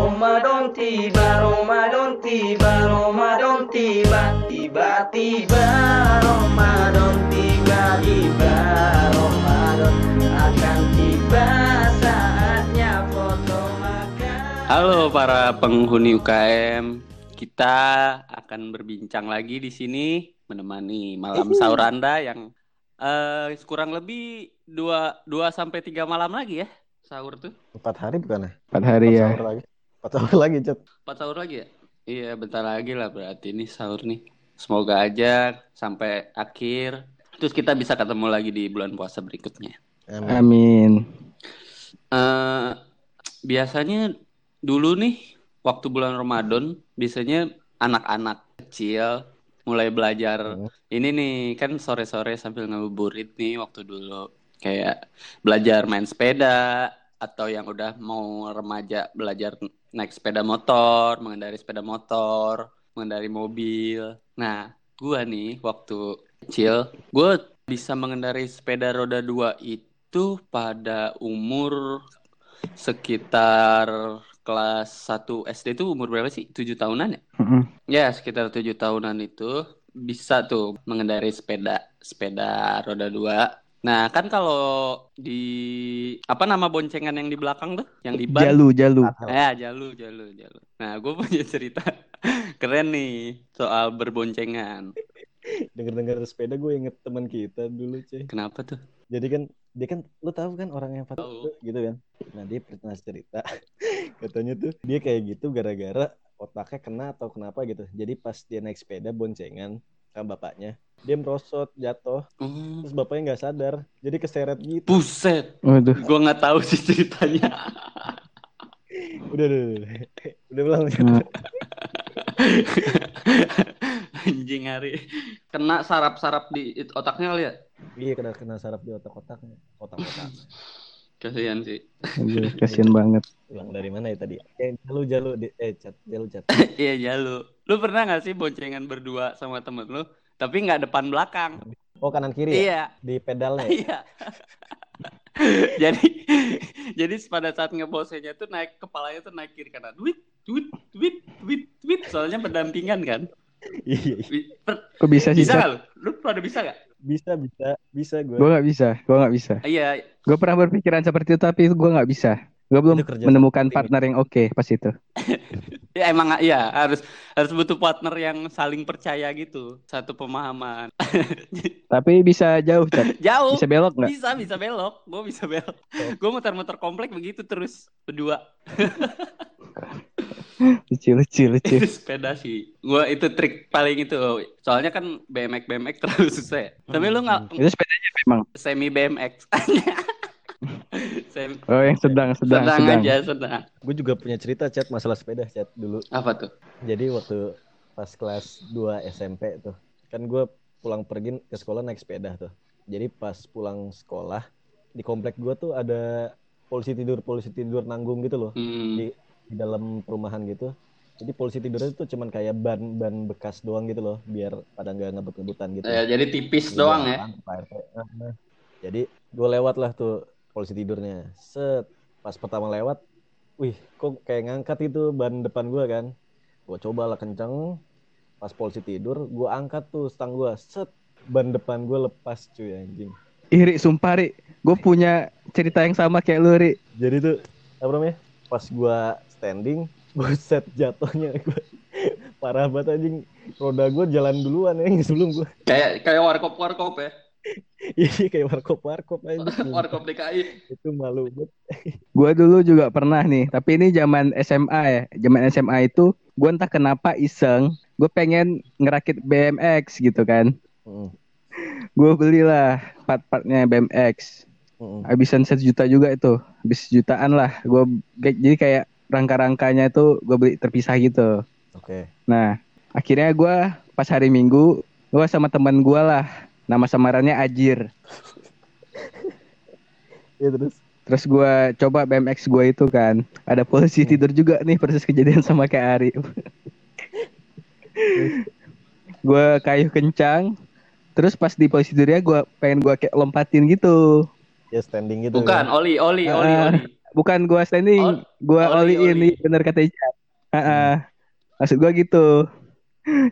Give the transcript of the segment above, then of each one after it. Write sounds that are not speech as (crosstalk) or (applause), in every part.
Ramadan tiba, Ramadan tiba, Ramadan tiba, tiba-tiba Ramadan tiba, tiba Ramadan akan tiba saatnya foto makan. Halo para penghuni UKM, kita akan berbincang lagi di sini menemani malam sahur Anda yang eh kurang lebih dua dua sampai tiga malam lagi ya sahur tuh. Empat hari bukan ya? Empat hari Empat ya. sahur lagi. Empat sahur lagi, Cet. Empat sahur lagi ya? Iya, bentar lagi lah berarti ini sahur nih. Semoga aja sampai akhir. Terus kita bisa ketemu lagi di bulan puasa berikutnya. Amin. Amin. eh biasanya dulu nih waktu bulan Ramadan biasanya anak-anak kecil mulai belajar Hmm. ini nih kan sore-sore sambil ngabuburit nih waktu dulu kayak belajar main sepeda atau yang udah mau remaja belajar naik sepeda motor, mengendari sepeda motor, mengendari mobil. Nah, gua nih waktu kecil, gua bisa mengendari sepeda roda dua itu pada umur sekitar kelas 1 SD itu umur berapa sih? 7 tahunan ya? Mm-mm. Ya, sekitar 7 tahunan itu bisa tuh mengendarai sepeda sepeda roda dua. Nah, kan kalau di apa nama boncengan yang di belakang tuh? Yang di ban? Jalu, jalu. Ya, jalu, jalu, jalu. Nah, gue punya cerita (laughs) keren nih soal berboncengan. Dengar-dengar sepeda gue inget teman kita dulu, cuy. Kenapa tuh? Jadi kan dia kan lu tahu kan orang yang Tahu. fatu gitu kan. Nah, dia pernah cerita (laughs) katanya tuh dia kayak gitu gara-gara otaknya kena atau kenapa gitu. Jadi pas dia naik sepeda boncengan sama bapaknya, dia merosot jatuh, Hmm, terus bapaknya nggak sadar, jadi keseret gitu. buset. Waduh. Gue nggak tahu sih ceritanya. (laughs) Udah, udah, udah, udah. Nah, (laughs) Anjing hari. Kena sarap-sarap di otaknya kali ya? Iya kena kena saraf di otak-otaknya, otak-otak. Kasihan sih. aduh, kasian banget. Ulang dari mana ya tadi? Eh, jalu jalu di- eh cat jalu cat. (laughs) Iya jalu. Lu pernah gak sih boncengan berdua sama temen lu? Tapi nggak depan belakang. Oh kanan kiri ya? Iya. Di pedalnya. ya? Iya. (laughs) jadi jadi pada saat ngebosenya tuh naik kepalanya tuh naik kiri kanan. Duit, duit, duit, duit, duit. Soalnya berdampingan kan. Iya, Kok bisa sih? bisa gak lu? Lu pada bisa gak? bisa bisa bisa gue. Gue nggak bisa, gue nggak bisa. Iya. Gue pernah berpikiran seperti itu tapi gue nggak bisa. Gue belum menemukan partner yang oke pas itu. (laughs) Ya emang iya harus harus butuh partner yang saling percaya gitu. Satu pemahaman. (laughs) Tapi bisa jauh, Cak. (laughs) Jauh. Bisa belok nggak? Bisa, bisa belok. Gue bisa belok. Gue muter-muter komplek begitu terus berdua. Lucu, lucu, lucu. Itu sepeda sih. Gue itu trik paling itu. Soalnya kan BMX BMX terlalu susah. ya. Tapi lu nggak Itu sepedanya memang. semi BMX. (laughs) Oh, yang sedang, sedang, sedang, sedang. aja sedang. Gue juga punya cerita chat masalah sepeda chat dulu. Apa tuh? Jadi waktu pas kelas 2 SMP tuh, kan gue pulang pergi ke sekolah naik sepeda tuh. Jadi pas pulang sekolah di komplek gue tuh ada polisi tidur polisi tidur nanggung gitu loh Hmm. di, di dalam perumahan gitu. Jadi polisi tidurnya tuh cuman kayak ban ban bekas doang gitu loh, biar pada nggak ngebut-ngebutan gitu. Ya, jadi tipis Iya, doang ya. kan, RT. Nah, Jadi gue lewat lah tuh polisi tidurnya. Set, pas pertama lewat, wih kok kayak ngangkat itu ban depan gue kan. Gue coba lah kenceng, pas polisi tidur, gue angkat tuh stang gue, set, ban depan gue lepas cuy anjing. Iri, sumpah, Ri. Gue punya cerita yang sama kayak lu, Ri. Jadi tuh, apa namanya, pas gue standing, gue set jatuhnya (laughs) gue parah banget anjing. Roda gue jalan duluan ya sebelum gue. Kayak kayak warkop warkop ya. (laughs) Iya kayak warkop-warkop aja. (laughs) warkop DKI. Itu malu banget. (laughs) Gue dulu juga pernah nih, tapi ini zaman SMA ya. Zaman SMA itu, gue entah kenapa iseng, gue pengen ngerakit BMX gitu kan. Mm, Gue belilah part-partnya BMX. mm, Habisan satu juta juga itu, habis jutaan lah. Gue jadi kayak rangka-rangkanya itu gue beli terpisah gitu. Oke. Nah, akhirnya gue pas hari Minggu, gue sama teman gue lah, nama samarannya Ajir. Iya terus. Terus gue coba BMX gue itu kan, ada polisi tidur juga nih persis kejadian sama kayak Ari. gue kayu kencang, terus pas di posisi tidurnya gue pengen gue kayak lompatin gitu. Ya standing gitu. Bukan, kan. oli, oli, oli, Ah. oli. bukan gua standing, gua oli, oli ini oli. bener kata Ica. Heeh. Maksud gua gitu.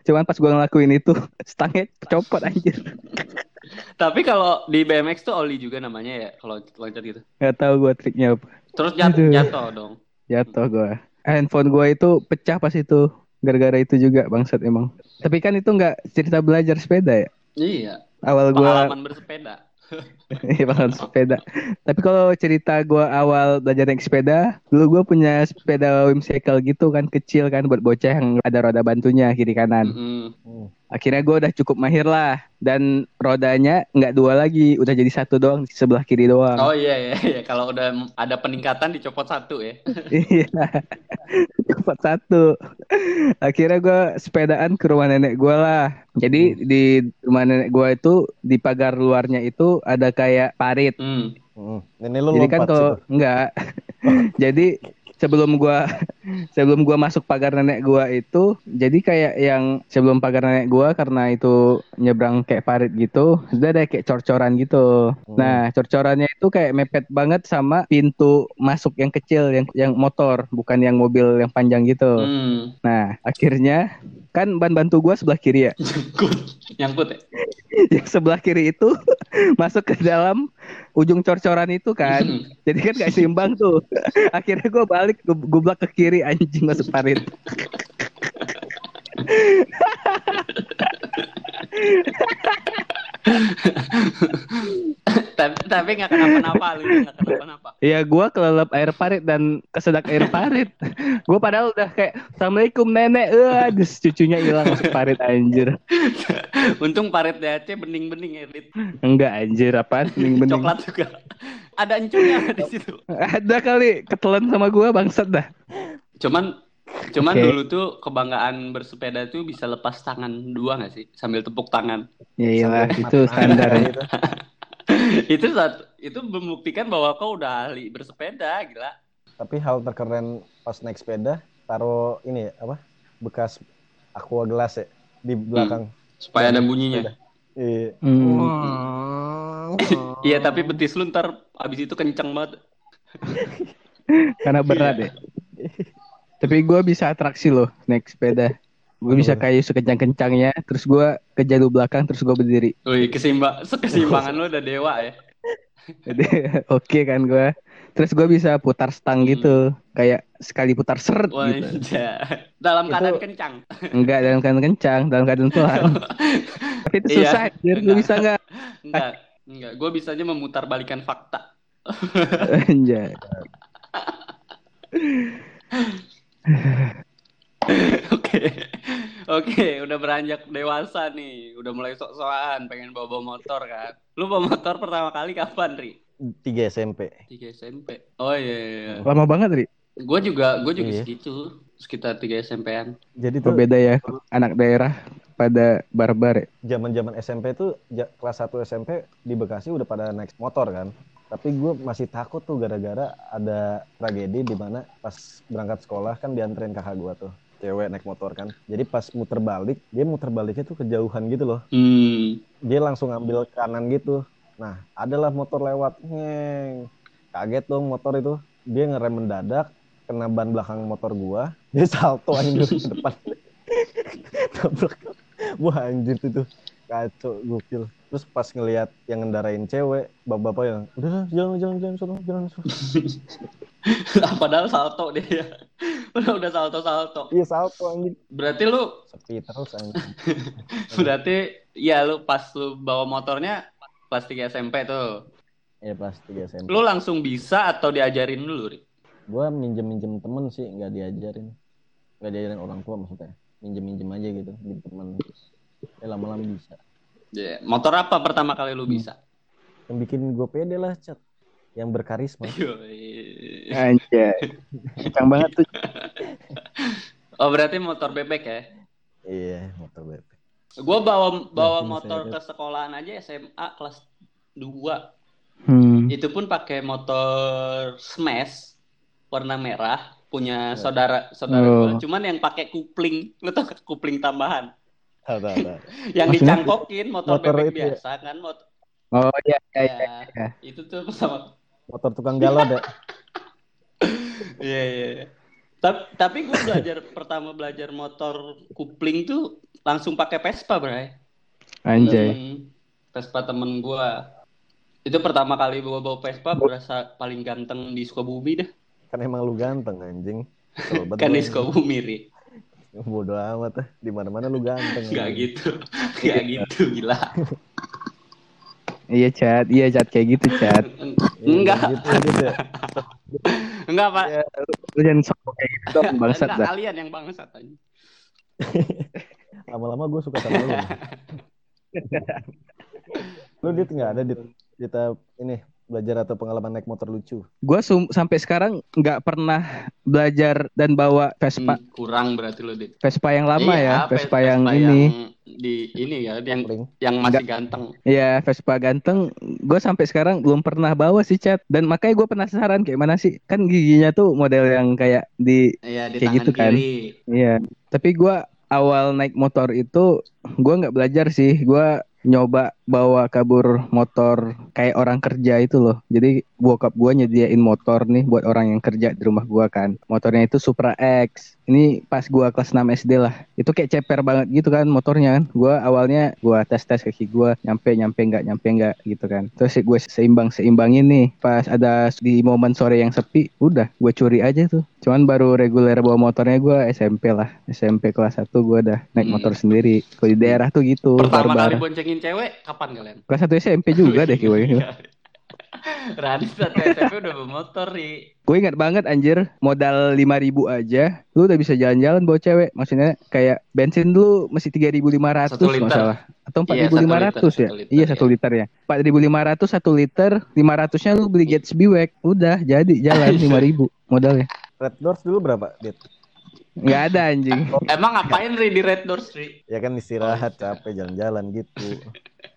Cuman pas gua ngelakuin itu (laughs) stangnya copot anjir. Tapi kalau di BMX tuh oli juga namanya ya kalau loncat gitu. Gak tahu gua triknya apa. Terus jat- Aduh. jatuh dong. Jatuh gua. Handphone gua itu pecah pas itu. Gara-gara itu juga bangsat emang. Tapi kan itu nggak cerita belajar sepeda ya. Iya. Awal gua Pengalaman bersepeda. (laughs) (laughs) Iya bakalan sepeda. Tapi kalau cerita gua awal belajar naik sepeda, dulu gua punya sepeda whimsical gitu kan kecil kan buat bocah yang ada roda bantunya kiri kanan. Mm-mm. Hmm. Akhirnya gua udah cukup mahir lah dan rodanya nggak dua lagi, udah jadi satu doang di sebelah kiri doang. Oh iya iya iya. Kalau udah ada peningkatan dicopot satu ya. (laughs) Iya, cepat satu. Akhirnya gua sepedaan ke rumah nenek gua lah. Jadi di rumah nenek gua itu di pagar luarnya itu ada kayak parit. Hmm. Hmm. Nenek lu Jadi kan kalau enggak, (laughs) jadi sebelum gua (laughs) sebelum gua masuk pagar nenek gua itu, jadi kayak yang sebelum pagar nenek gua karena itu nyebrang kayak parit gitu, sudah ada kayak cor-coran gitu. Hmm. Nah, cor-corannya itu kayak mepet banget sama pintu masuk yang kecil yang yang motor, bukan yang mobil yang panjang gitu. Hmm. Nah, akhirnya kan ban bantu gua sebelah kiri ya. Nyangkut. Nyangkut ya. (laughs) yang sebelah kiri itu (laughs) masuk ke dalam ujung cor-coran itu kan. Jadi kan gak seimbang tuh. (laughs) Akhirnya gue balik, gue ke kiri anjing masuk parit. Tapi nggak kenapa-napa lu nggak kenapa-napa. Ya gue kelelep air parit dan kesedak air parit. (laughs) gue padahal udah kayak Assalamualaikum nenek. Eh, cucunya hilang masuk parit anjir. (laughs) Untung parit DHC bening-bening ya, Dit. Enggak anjir apaan bening-bening. Coklat juga. Ada encurnya (laughs) di situ. Ada kali ketelan sama gue bangsat dah. Cuman cuman Oke. dulu tuh kebanggaan bersepeda tuh bisa lepas tangan dua nggak sih sambil tepuk tangan. Ya Sambil itu standar gitu. (laughs) itu satu itu membuktikan bahwa kau udah ahli bersepeda gila. Tapi hal terkeren pas naik sepeda, taruh ini ya, apa? Bekas aqua gelas ya di belakang. Supaya ada bunyinya. Iya. Hmm, (laughs) Iya tapi betis lu ntar abis itu kenceng banget. (laughs) karena berat ya. Tapi gue bisa atraksi loh naik sepeda. Gue bisa kayu sekencang-kencangnya, terus gue ke jalur belakang, terus gue berdiri. Wih kesimbang (laughs) keseimbangan lu udah dewa ya. (laughs) Oke kan gue. Terus gue bisa putar stang gitu, kayak sekali putar seret Wah gitu. iya. Dalam keadaan Itu- kencang. Enggak dalam keadaan kencang, dalam keadaan pelan. (laughs) Tapi itu Iya, susah. Gue enggak. bisa nggak? Enggak, enggak. Gue bisanya memutar balikan fakta. Anjay. Oke, oke, udah beranjak dewasa nih, udah mulai sok-sokan, pengen bawa bawa motor kan. Lu bawa motor pertama kali kapan, Ri? Tiga SMP. Tiga SMP. Oh iya, iya. iya. Lama banget, Ri. Gue juga, gue juga Iya. segitu, sekitar tiga SMP-an. Jadi tuh beda ya, anak daerah pada barbar ya. zaman-zaman SMP tuh ja- kelas 1 SMP di Bekasi udah pada naik motor kan. Tapi gue masih takut tuh gara-gara ada tragedi di mana pas berangkat sekolah kan dianterin kakak gue tuh cewek naik motor kan. Jadi pas muter balik, dia muter baliknya tuh kejauhan gitu loh. Hmm, Dia langsung ambil kanan gitu. Nah, adalah motor lewat. Ngeng. Kaget dong motor itu. Dia ngerem mendadak, kena ban belakang motor gua. (laughs) Dia salto anjir ke (laughs) depan. (laughs) Tabrak. Wah anjir itu. Kacau, gokil. Terus pas ngelihat yang ngendarain cewek, bapak-bapak yang, udah jangan, jangan, suruh, jangan, suruh. (laughs) padahal salto dia. (laughs) udah udah salto salto. Iya salto anjir. Berarti lu, Sepi terus anjir. (laughs) berarti ya lu pas lu bawa motornya kelas 3 SMP tuh. Iya pas 3 SMP. Lu langsung bisa atau diajarin dulu, Ri? Gua minjem-minjem temen sih, nggak diajarin. Nggak diajarin orang tua maksudnya. Minjem-minjem aja gitu, di temen. Ya lama-lama bisa. Iya. Motor apa pertama kali lu bisa? Yang bikin gue pede lah, Chat. Yang berkarisma. Anjay. Kencang banget tuh. (laughs) Oh berarti motor bebek ya? iya, motor bebek. Gue bawa bawa Ya, motor ke sekolahan aja SMA kelas 2 Hmm. Itu pun pakai motor Smash warna merah punya Ya. saudara saudara Oh. gua. Cuman yang pakai kupling, lu tau kupling tambahan? Tahu, tahu, tahu. Yang Maksudnya? dicangkokin motor, Motor bebek ya? biasa kan motor. Oh iya, iya, iya. Ya, iya. itu tuh sama Motor tukang galon ya. (laughs) Iya iya. iya. Tapi tapi gue belajar (laughs) pertama belajar motor kupling tuh langsung pakai Vespa, Bray. Anjay. Vespa temen gue. Itu pertama kali gue bawa Vespa berasa paling ganteng di Sukabumi dah. Kan emang lu ganteng anjing. (laughs) Kan di. Sukabumi, Ri. Bodoh amat ah. Di mana-mana lu ganteng. Gak gitu. Gak gitu, gila. Iya chat, iya chat kayak gitu chat. (laughs) Iya, Enggak. Gitu, gitu ya. Enggak, Pak. Ya, Lu jangan sok kayak gitu dong bangsat dah. kalian yang bangsat aja. (laughs) lama-lama gue suka sama lu. (laughs) lu dit nggak ada dit kita ini belajar atau pengalaman naik motor lucu. Gue sampai sekarang nggak pernah belajar dan bawa Vespa Hmm, kurang berarti lo, Dit. Vespa yang lama Iya, ya, Ves- Vespa yang ini. di ini ya, yang Paling yang masih ganteng. Iya, Vespa ganteng. Gue sampai sekarang belum pernah bawa sih chat. Dan makanya gue penasaran kayak mana sih? Kan giginya tuh model yang kayak di Iya, di Kayak tangan gitu kan. kiri. Iya. Tapi gua awal naik motor itu gua nggak belajar sih. Gua nyoba bawa kabur motor kayak orang kerja itu loh. Jadi bokap gua nyediain motor nih buat orang yang kerja di rumah gua kan. Motornya itu Supra X. Ini pas gua kelas 6 SD lah. Itu kayak ceper banget gitu kan motornya kan. Gua awalnya gua tes-tes kaki gua nyampe nyampe nggak nyampe nggak gitu kan. Terus gue seimbang seimbangin nih. Pas ada di momen sore yang sepi, udah gue curi aja tuh. Cuman baru reguler bawa motornya gue SMP lah. SMP kelas 1 gue udah naik Hmm. motor sendiri. Kalau di daerah tuh gitu. Pertama barbar. kali boncengin cewek kapan kalian? Kelas 1 SMP juga deh kayaknya. Radit satu SMP udah bawa motor, Ri. Gue ingat banget anjir, modal 5000 aja, lu udah bisa jalan-jalan bawa cewek. Maksudnya kayak bensin dulu masih 3500 Satu nggak liter. salah. Atau Iya, 4500 satu ya? liter, satu liter, iya, iya. 1 liter ya. 4500 1 liter, 500-nya lu beli Gatsby Wax. Udah, jadi jalan (laughs) 5000 modalnya. Red Doors dulu berapa, Dit? Nggak ada anjing. Emang ngapain Ri di Red Doors, Ri? Ya kan istirahat, capek jalan-jalan gitu. (laughs)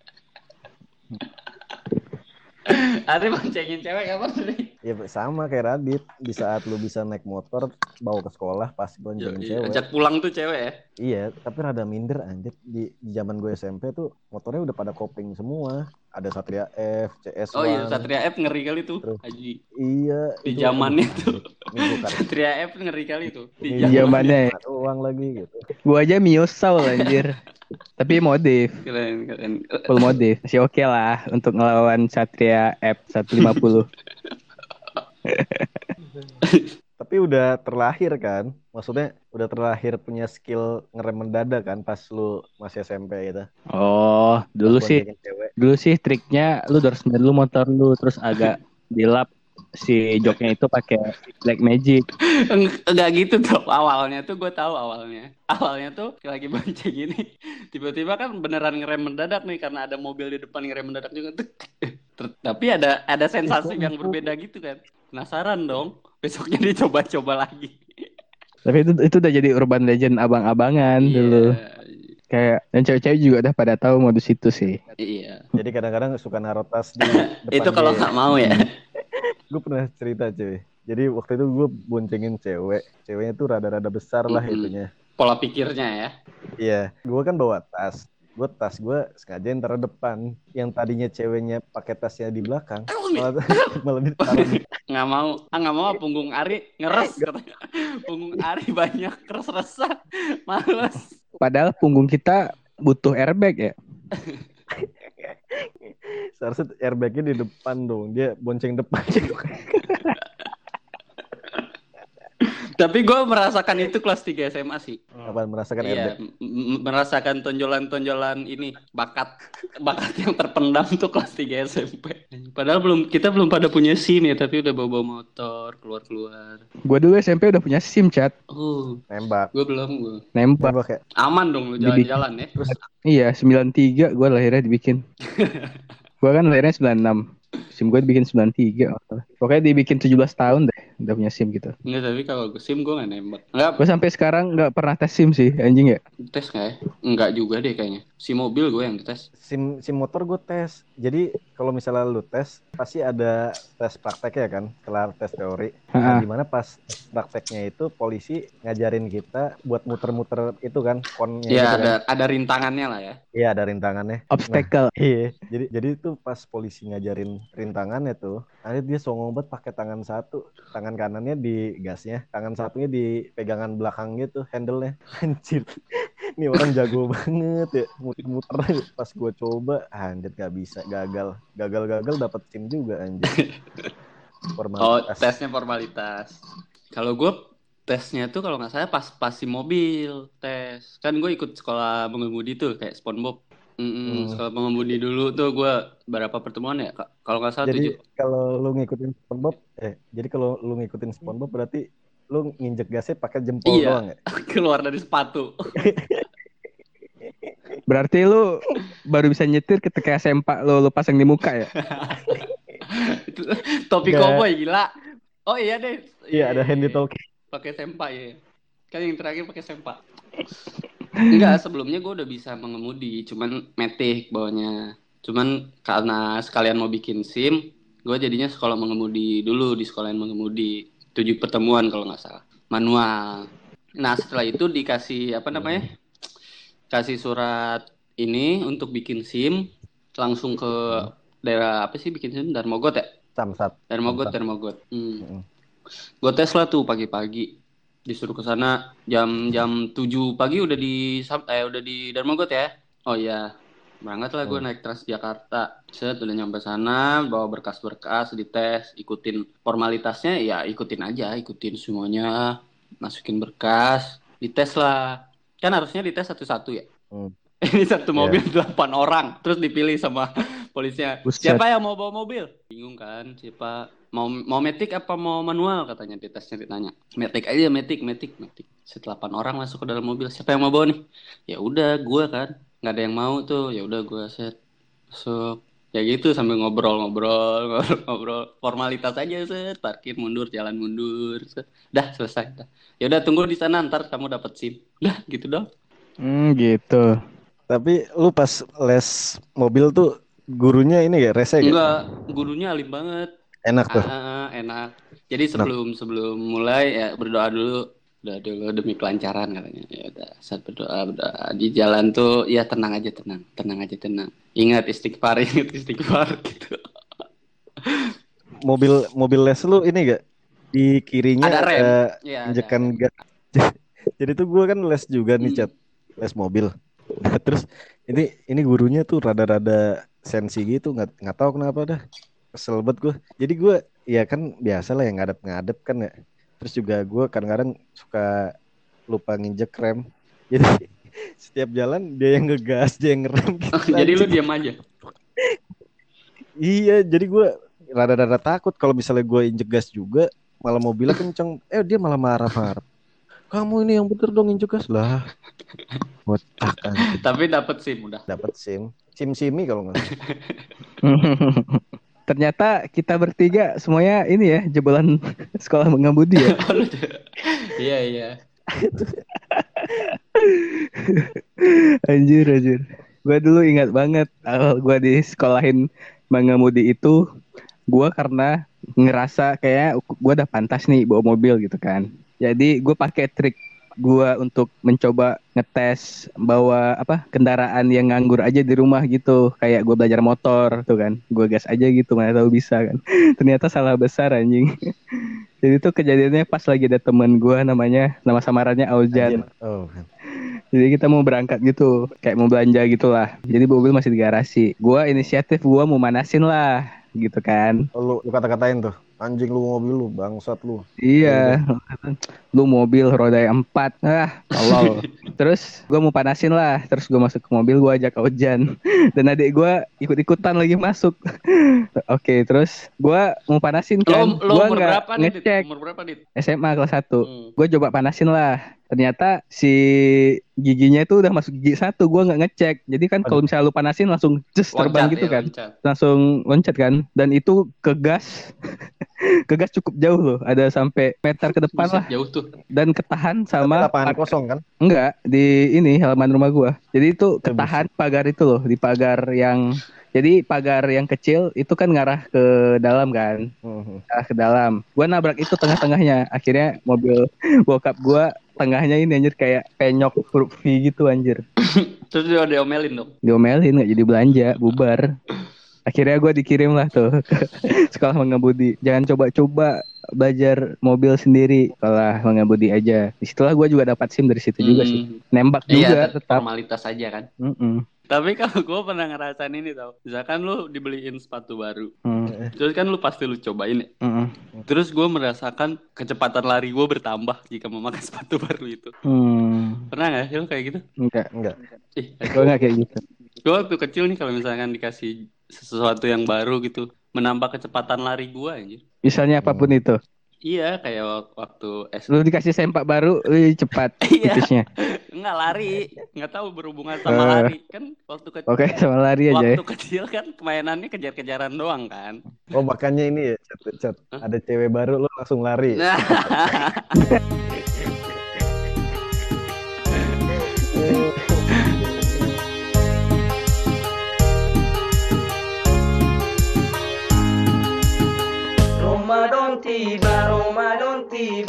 Ari boncengin cewek kapan, Ri? Ya sama kayak Radit, di saat lu bisa naik motor bawa ke sekolah pas Yo, boncengin iya. cewek. Ajak pulang tuh cewek ya. Iya, tapi rada minder anjir di, di zaman gue SMP tuh motornya udah pada kopling semua. Ada Satria F, CS1. Oh iya, Satria F ngeri kali tuh, Terus. Haji. Iya, Di itu- zamannya tuh. Gue Satria F ngeri kali tuh. Di Iya, zamannya ya. uang lagi gitu. Gua aja Mio Soul anjir. (laughs) Tapi modif, Keren, keren. full modif. Masih oke lah untuk ngelawan Satria F150. (laughs) Tapi udah terlahir kan? Maksudnya udah terlahir punya skill ngerem mendadak kan pas lu masih SMP gitu. Oh, dulu sih dulu sih triknya lu harus dulu motor lu terus agak (laughs) dilap si joknya itu pakai black magic. Eng- Enggak gitu tuh awalnya tuh gue tahu awalnya. Awalnya tuh lagi bonceng gini. Tiba-tiba kan beneran ngerem mendadak nih karena ada mobil di depan ngerem mendadak juga. Tapi ada ada sensasi yang berbeda gitu kan. Penasaran dong. Besoknya dicoba-coba lagi. Tapi itu itu udah jadi urban legend abang-abangan dulu. Iya, Kayak dan cewek-cewek juga udah pada tahu modus itu sih. iya. Jadi kadang-kadang suka naruh tas di (laughs) depan itu kalau nggak mau ya gue pernah cerita cuy. Jadi waktu itu gue boncengin cewek. Ceweknya tuh rada-rada besar lah Mm-mm. itunya. Pola pikirnya ya. Iya. Gue kan bawa tas. Gue tas gue sengaja taruh depan yang tadinya ceweknya pakai tasnya di belakang malah (laughs) malah ditaruh di (laughs) nggak mau. Ah nggak mau. Punggung Ari ngeres. Katanya (laughs) punggung Ari banyak keres-resan. Males. Padahal punggung kita butuh airbag ya. Seharusnya airbagnya di depan dong dia bonceng depan (laughs) tapi gue merasakan itu kelas 3 SMA sih apa merasakan Iya, airbag merasakan tonjolan-tonjolan ini bakat bakat yang terpendam tuh kelas 3 SMP. Padahal belum kita belum pada punya SIM ya, tapi udah bawa-bawa motor keluar-keluar. Gua dulu SMP udah punya SIM chat, Uh, nembak gue belum gue. nembak. nembak ya Aman dong lu jalan-jalan ya. terus Iya, 93 gua lahirnya dibikin. (laughs) gua kan lahirnya 96. SIM gue dibikin 93. kalau nggak salah. Pokoknya dibikin 17 tahun deh udah punya SIM gitu. Enggak, tapi kalau gue SIM gue nggak nembak. Enggak Gue sampai sekarang nggak pernah tes SIM sih, anjing ya. tes nggak ya? Enggak juga deh kayaknya. Si mobil gue yang dites. sim sim motor gue tes. Jadi kalau misalnya lu tes pasti ada tes prakteknya kan, kelar tes teori. Nah, Ha-ha. di mana pas prakteknya itu polisi ngajarin kita buat muter-muter itu kan konnya Iya, gitu ada kan. ada rintangannya lah ya. Iya ada rintangannya. Obstacle. (laughs) Iya, jadi jadi itu pas polisi ngajarin rintangannya tuh, akhirnya dia songong banget pakai tangan satu, tangan kanannya di gasnya, tangan satunya di pegangan belakang gitu, handle-nya. (laughs) Anjir. Ini orang jago banget ya, muter-muter pas gue coba, anjir gak bisa, gagal. Gagal-gagal dapat SIM juga anjir. (laughs) Oh, Formalitas. tesnya formalitas. Kalau gue tesnya tuh kalau nggak salah pas pasti mobil tes. Kan gue ikut sekolah mengemudi tuh kayak SpongeBob. Mm-mm, Hmm. Sekolah mengemudi dulu tuh gue berapa pertemuan ya? Ka- Kalau nggak salah Jadi tujuh. kalau lu ngikutin SpongeBob, eh jadi kalau lu ngikutin SpongeBob berarti lu nginjek gasnya pakai jempol Iya. doang ya? (laughs) keluar dari sepatu. (laughs) Berarti lu baru bisa nyetir ketika sempak lu, lu pasang di muka ya? (laughs) Topi koboi gila. Oh iya deh. Iya ada handy talk. Pakai sempak ya. Kan yang terakhir pakai sempak. Enggak, sebelumnya gue udah bisa mengemudi, cuman metik bawahnya. Cuman karena sekalian mau bikin SIM, gue jadinya sekolah mengemudi dulu di sekolah yang mengemudi. Tujuh pertemuan kalau nggak salah. Manual. Nah setelah itu dikasih apa namanya? Kasih surat ini untuk bikin SIM, langsung ke daerah apa sih bikin SIM? Darmogot ya? Samsat. Darmogot, Samsat. Darmogot. Hmm. Mm. Gue tes lah tuh pagi-pagi. Disuruh ke sana jam jam 7 pagi udah di eh udah di Darmogot ya. Oh iya. Berangkat lah gue Hmm. naik Transjakarta. Set udah nyampe sana, bawa berkas-berkas, dites, ikutin formalitasnya ya ikutin aja, ikutin semuanya. Masukin berkas, dites lah. Kan harusnya dites satu-satu ya. Hmm. (laughs) Ini satu Iya. mobil (laughs) delapan orang, terus dipilih sama (laughs) polisinya. Buset. Siapa yang mau bawa mobil? Bingung kan, siapa mau mau metik apa mau manual katanya di tesnya ditanya. Metik aja, metik, metik, metik. Setelah 8 orang masuk ke dalam mobil, siapa yang mau bawa nih? Ya udah, gua kan. nggak ada yang mau tuh. Ya udah gua set masuk. Ya gitu sambil ngobrol-ngobrol, ngobrol-ngobrol. (laughs) Formalitas aja set, parkir mundur, jalan mundur. Set. Dah selesai. Dah. Ya udah tunggu di sana ntar kamu dapat SIM. Dah gitu dong. Hmm, gitu. Tapi lu pas les mobil tuh gurunya ini ya rese gitu? Enggak, gurunya alim banget. Enak tuh. Ah, enak. Jadi sebelum sebelum mulai ya berdoa dulu, doa dulu demi kelancaran katanya. Ya udah, saat berdoa berdoa di jalan tuh ya tenang aja tenang, tenang aja tenang. Ingat istighfar, (laughs) ingat istighfar gitu. Mobil mobil les lu ini gak di kirinya Ada rem. eh, Ya, injekan ada. gas. (laughs) Jadi tuh gue kan les juga nih Hmm. chat les mobil. Nah, (laughs) terus ini ini gurunya tuh rada-rada sensi gitu nggak nggak tahu kenapa dah kesel banget gue. Jadi gue ya kan biasa lah yang ngadep-ngadep kan ya. Terus juga gue kadang-kadang suka lupa nginjek rem. (laughs) Jadi setiap jalan dia yang ngegas, dia yang ngerem gitu. (laughs) Jadi lu diam aja. (laughs) Iya, jadi gue rada-rada takut kalau misalnya gue injek gas juga, malah mobilnya kenceng. Eh dia malah marah-marah. Kamu ini yang bener dong injek gas lah. Botak. Tapi dapat SIM udah. Dapat SIM. SIM simi kalau nggak. Ternyata kita bertiga semuanya ini ya jebolan (laughs) sekolah mengemudi ya. (laughs) Iya iya. (laughs) Anjir anjir. Gue dulu ingat banget awal gue di sekolahin mengemudi itu gue karena ngerasa kayak gue udah pantas nih bawa mobil gitu kan. Jadi gue pakai trik gue untuk mencoba ngetes bawa apa kendaraan yang nganggur aja di rumah gitu kayak gue belajar motor tuh kan gue gas aja gitu mana tahu bisa kan (laughs) ternyata salah besar anjing (laughs) jadi tuh kejadiannya pas lagi ada temen gue namanya nama samarannya Aujan. Oh, jadi kita mau berangkat gitu, kayak mau belanja gitu lah. Jadi mobil masih di garasi. Gua inisiatif gua mau manasin lah, gitu kan. lu, lu kata-katain tuh. Anjing lu mobil lu, bangsat lu. Iya, (laughs) lu mobil roda empat, ah, tolol. (laughs) Terus gua mau panasin lah, terus gua masuk ke mobil, gua ajak Ojan (laughs) dan adik gua ikut-ikutan lagi masuk. Oke, terus gua mau panasin kan, Lo lo gua umur nggak berapa nih? Dit? ngecek Umur berapa, Dit? SMA kelas 1 Hmm. gue coba panasin lah ternyata si giginya itu udah masuk gigi satu gue nggak ngecek jadi kan kalau misalnya lu panasin langsung just terbang Loncat gitu ya, kan loncat. langsung loncat kan dan itu ke gas kegas cukup jauh loh, ada sampai meter ke depan Buset, lah jauh tuh. dan ketahan sama lapangan kosong kan? enggak di ini halaman rumah gua. Jadi itu ketahan pagar itu loh, di pagar yang jadi pagar yang kecil itu kan ngarah ke dalam kan, Mhm. ngarah ke dalam. Gua nabrak itu tengah-tengahnya. Akhirnya mobil bokap gua tengahnya ini anjir kayak penyok huruf V gitu anjir. (coughs) Terus dia diomelin dong. Diomelin nggak jadi belanja, bubar. Akhirnya gue dikirim lah tuh ke (laughs) sekolah mengemudi. Jangan coba-coba belajar mobil sendiri, sekolah mengemudi aja. Di situlah gue juga dapat sim dari situ juga sih. Hmm. Nembak Iya, juga tetap tetap. formalitas aja kan. Mm-mm. Tapi kalau gue pernah ngerasain ini tau. Misalkan lu dibeliin sepatu baru. Mm, Terus kan lu pasti lu cobain ya. mm-mm. Terus gue merasakan kecepatan lari gue bertambah jika memakai (laughs) sepatu baru itu. Hmm, Pernah nggak sih lu kayak gitu? enggak, Enggak. Ih, gue nggak kayak gitu. gue waktu kecil nih kalau misalkan dikasih sesuatu yang baru gitu, menambah kecepatan lari gue anjir. Misalnya apa pun itu, Iya, kayak wak- waktu SD. lu dikasih sempak baru, wih, cepat (laughs) Iya. tipisnya. Enggak lari, nggak tahu berhubungan sama Eh. lari. Kan waktu kecil Oke, sama lari aja ya. waktu kecil kan mainannya kejar-kejaran doang kan. Oh makanya ini ya, chat, chat. ada cewek baru lo langsung lari. Nah, (laughs) ты